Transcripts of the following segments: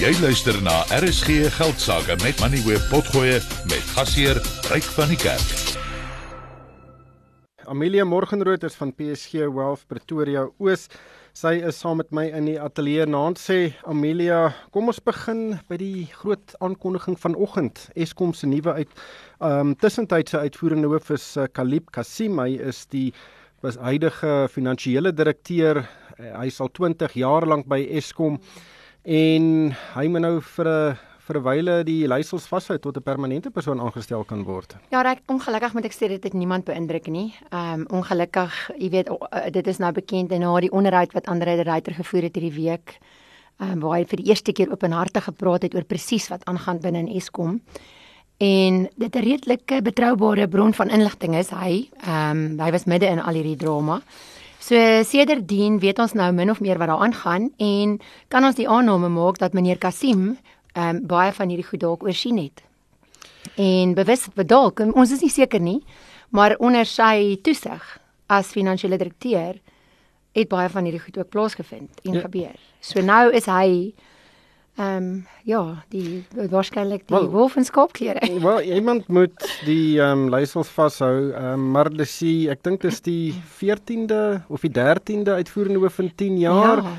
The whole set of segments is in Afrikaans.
Jy luister na RSG Geldsaake met Money Web Potgoe met gasheer Ryk van die Kerk. Amelia Morgenrood is van PSG Wealth Pretoria Oos. Sy is saam met my in die ateljee. Naand sê Amelia, kom ons begin by die groot aankondiging vanoggend. Eskom se nuwe uit ehm um, tussentydse uitvoerende hoof is uh, Kalib Kasim. Hy is die was huidige finansiële direkteur. Uh, hy sal 20 jaar lank by Eskom en hy moet nou vir 'n vir 'n wyle die leiersels vashou tot 'n permanente persoon aangestel kan word. Ja, ek ongelukkig moet ek sê dit het niemand beïndruk nie. Ehm um, ongelukkig, jy weet uh, dit is nou bekend en na die onderhoud wat Andre de Ruyter gevoer het hierdie week, ehm um, waar hy vir die eerste keer openhartig gepraat het oor presies wat aangaan binne in Eskom. En dit 'n redelike betroubare bron van inligting is hy. Ehm um, hy was midde in al hierdie drama. So sedertdien weet ons nou min of meer wat daar aangaan en kan ons die aanname maak dat meneer Kasim ehm um, baie van hierdie goed dalk oorsien het. En bewus dalk, ons is nie seker nie, maar onder sy toesig as finansiële direkteur het baie van hierdie goed ook plaasgevind en ja. gebeur. So nou is hy Ehm um, ja, die waarskynlik die well, wolf en skaapklere. Wel, iemand moet die ehm um, leiersels vashou. Ehm um, maar dis die ek dink dis die 14de of die 13de uitvoerende hoof in 10 jaar. Ja.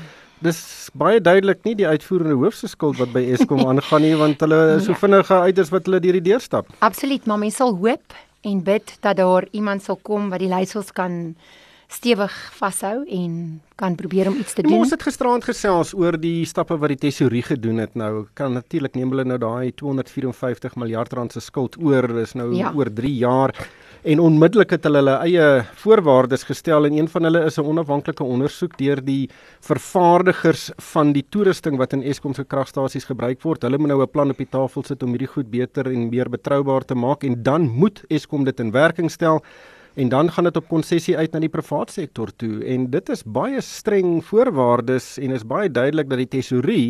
Dis baie duidelik nie die uitvoerende hoof se skuld wat by Eskom aangaan nie want hulle is so ja. vinnige uiters wat hulle deur die deur stap. Absoluut, maar mens sal hoop en bid dat daar iemand sal kom wat die leiersels kan stewig vashou en kan probeer om iets te doen. Ons het gisteraand gesels oor die stappe wat die tesorie gedoen het. Nou kan natuurlik neem hulle nou daai 254 miljard rand se skuld oor is nou ja. oor 3 jaar en onmiddellik het hulle hulle eie voorwaardes gestel en een van hulle is 'n onafhanklike ondersoek deur die vervaardigers van die toerusting wat in Eskom se kragstasies gebruik word. Hulle moet nou 'n plan op die tafel sit om hierdie goed beter en meer betroubaar te maak en dan moet Eskom dit in werking stel en dan gaan dit op konsessie uit na die private sektor toe en dit is baie streng voorwaardes en is baie duidelik dat die tesorie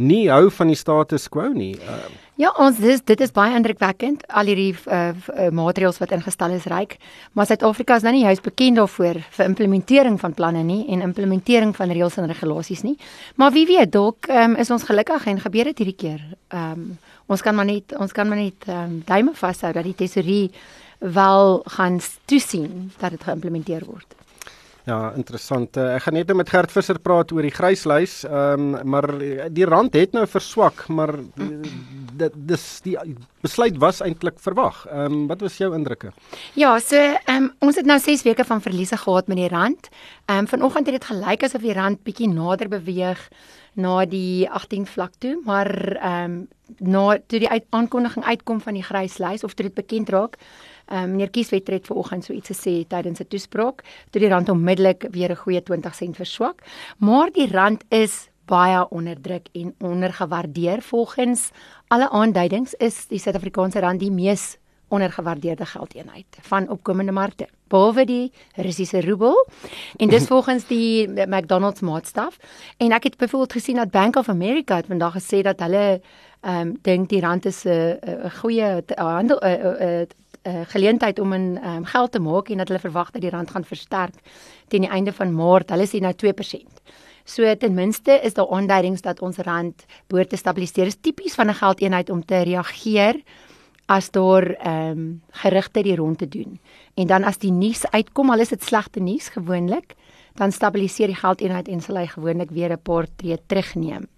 nie hou van die status quo nie. Uh, ja, ons dis dit is baie indrukwekkend al hierdie uh, uh, maatreëls wat ingestel is ryk, maar Suid-Afrika is nou nie juist bekend daarvoor vir implementering van planne nie en implementering van reëls en regulasies nie. Maar wie weet, dalk um, is ons gelukkig en gebeur dit hierdie keer. Ehm um, ons kan maar net ons kan maar net um, duime vashou dat die tesorie wel gaan toesien dat dit geïmplementeer word. Ja, interessant. Uh, ek gaan net nou met Gert Visser praat oor die gryslys. Ehm um, maar die rand het nou verswak, maar dit dis die besluit was eintlik verwag. Ehm um, wat was jou indrukke? Ja, so ehm um, ons het nou 6 weke van verliese gehad met die rand. Ehm um, vanoggend het dit gelyk asof die rand bietjie nader beweeg na die 18 vlak toe, maar ehm um, na toe die uit, aankondiging uitkom van die gryslys of toe dit bekend raak, Um, meneer Kieswet het vanoggend so iets gesê tydens 'n toespraak, toe die rand onmiddellik weer 'n goeie 20 sent verswak, maar die rand is baie onderdruk en ondergewaardeer volgens alle aanduidings is die Suid-Afrikaanse rand die mees ondergewaardeerde geldeenheid van opkomende markte behalwe die Russiese roebel en dis volgens die McDonald's maatstaf en ek het byvoorbeeld gesien dat Bank of America het vandag gesê dat hulle ehm um, dink die rand is 'n 'n goeie handel 'n uh, geleentheid om in um, geld te maak en dat hulle verwag dat die rand gaan versterk teen die einde van Maart. Hulle sê nou 2%. So ten minste is daar aanduidings dat ons rand behoort te stabiliseer. Dit is tipies van 'n geldeenheid om te reageer as daar ehm um, gerigte die rond te doen. En dan as die nuus uitkom, al is dit slegte nuus gewoonlik, dan stabiliseer die geldeenheid en sal hy gewoonlik weer 'n paar tree terugneem.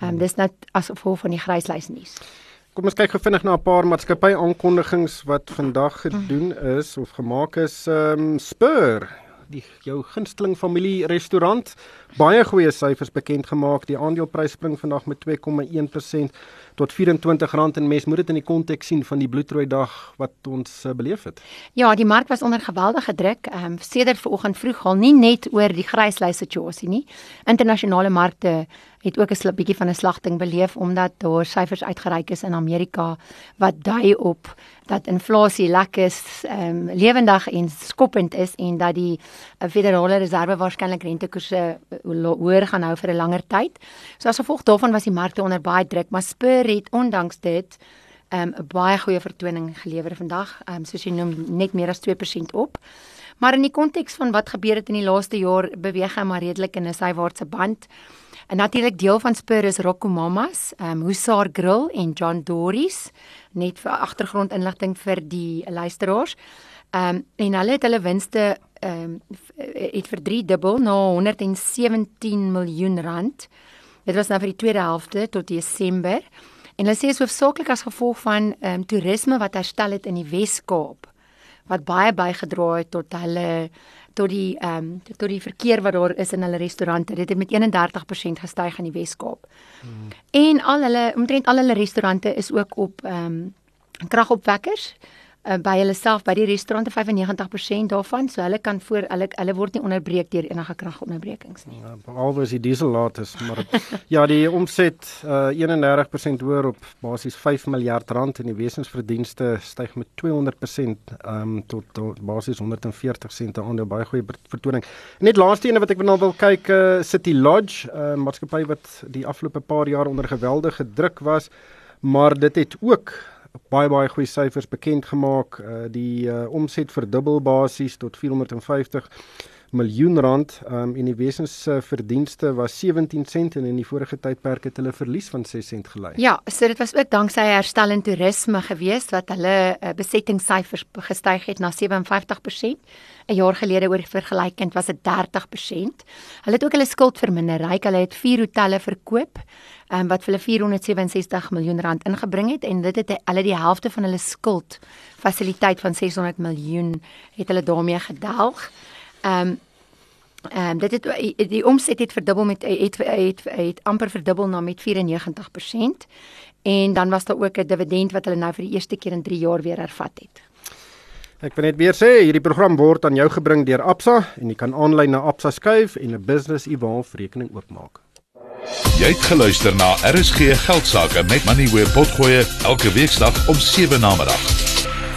Ehm um, dis net as gevolg van die gryslys nuus. Kom ons kyk gefvinnig na 'n paar maatskappy aankondigings wat vandag gedoen is of gemaak is. Ehm um, Spur, die jou gunsteling familie restaurant, baie goeie syfers bekend gemaak. Die aandeleprys spring vandag met 2,1% tot R24 en mens moet dit in die konteks sien van die bloedrooi dag wat ons uh, beleef het. Ja, die mark was onder geweldige druk. Ehm um, sedert vanoggend vroeg al nie net oor die gryslys situasie nie. Internasionale markte het ook 'n bietjie van 'n slagting beleef omdat daar syfers uitgereik is in Amerika wat dui op dat inflasie lekker is, ehm um, lewendig en skoppend is en dat die uh, Federale Reserve waarskynlik rentekoerse uh, hoër gaan hou vir 'n langer tyd. So as gevolg daarvan was die markte onder baie druk, maar Spur het ondanks dit 'n um, baie goeie vertoning gelewer vandag, um, soos jy noem net meer as 2% op. Maar in die konteks van wat gebeur het in die laaste jaar, beweeg hy maar redelik in 'n sywaartse band. En natuurlik deel van Spur is Rocco Mamas, ehm um, Husar Grill en John Doris net vir agtergrondinligting vir die luisteraars. Ehm um, en hulle het hulle winste ehm um, het vir 3 dubbel na 117 miljoen rand. Dit was nou vir die tweede helfte tot Desember. En hulle sê is hoofsaaklik as gevolg van ehm um, toerisme wat herstel het in die Wes-Kaap wat baie bygedra het tot hulle tot die ehm um, tot die verkeer wat daar is in hulle restaurante. Dit het met 31% gestyg in die Wes-Kaap. Hmm. En al hulle omtrent al hulle restaurante is ook op ehm um, kragopwekkers uh, by hulle self by die restaurante 95% daarvan so hulle kan voor hulle hulle word nie onderbreek deur enige kragonderbrekings nie. Ja, Behalwe as die diesel laat is, maar ja, die omset uh, 31% hoër op basies 5 miljard rand en die wesensverdienste styg met 200% um, tot, tot basies 140 sente aan 'n baie goeie vertoning. Net laaste ene wat ek nou wil kyk uh, City Lodge, 'n uh, maatskappy wat die afgelope paar jaar onder geweldige druk was, maar dit het ook baie baie goeie syfers bekend gemaak. Uh die uh, omset verdubbel basies tot 450 miljoen rand um, en die wesensverdienste uh, was 17 sent en in die vorige tydperk het hulle verlies van 6 sent gelei. Ja, so dit was ook danksy herstel in toerisme gewees wat hulle uh, besettingssyfers gestyg het na 57%. 'n jaar gelede oor vergelykend was dit 30%. Hulle het ook hulle skuld verminder. Ryk, hulle het 4 hotelle verkoop um, wat hulle 467 miljoen rand ingebring het en dit het hulle die helfte van hulle skuld fasiliteit van 600 miljoen het hulle daarmee gedelg. Ehm um, Ehm um, dit het die omset het verdubbel met het het, het, amper verdubbel na met 94% en dan was daar ook 'n dividend wat hulle nou vir die eerste keer in 3 jaar weer hervat het. Ek wil net weer sê hierdie program word aan jou gebring deur Absa en jy kan aanlyn na Absa skuif en 'n business evolve rekening oopmaak. Jy het geluister na RSG Geldsaake met Money where potgoe elke weeksdag om 7 na middag.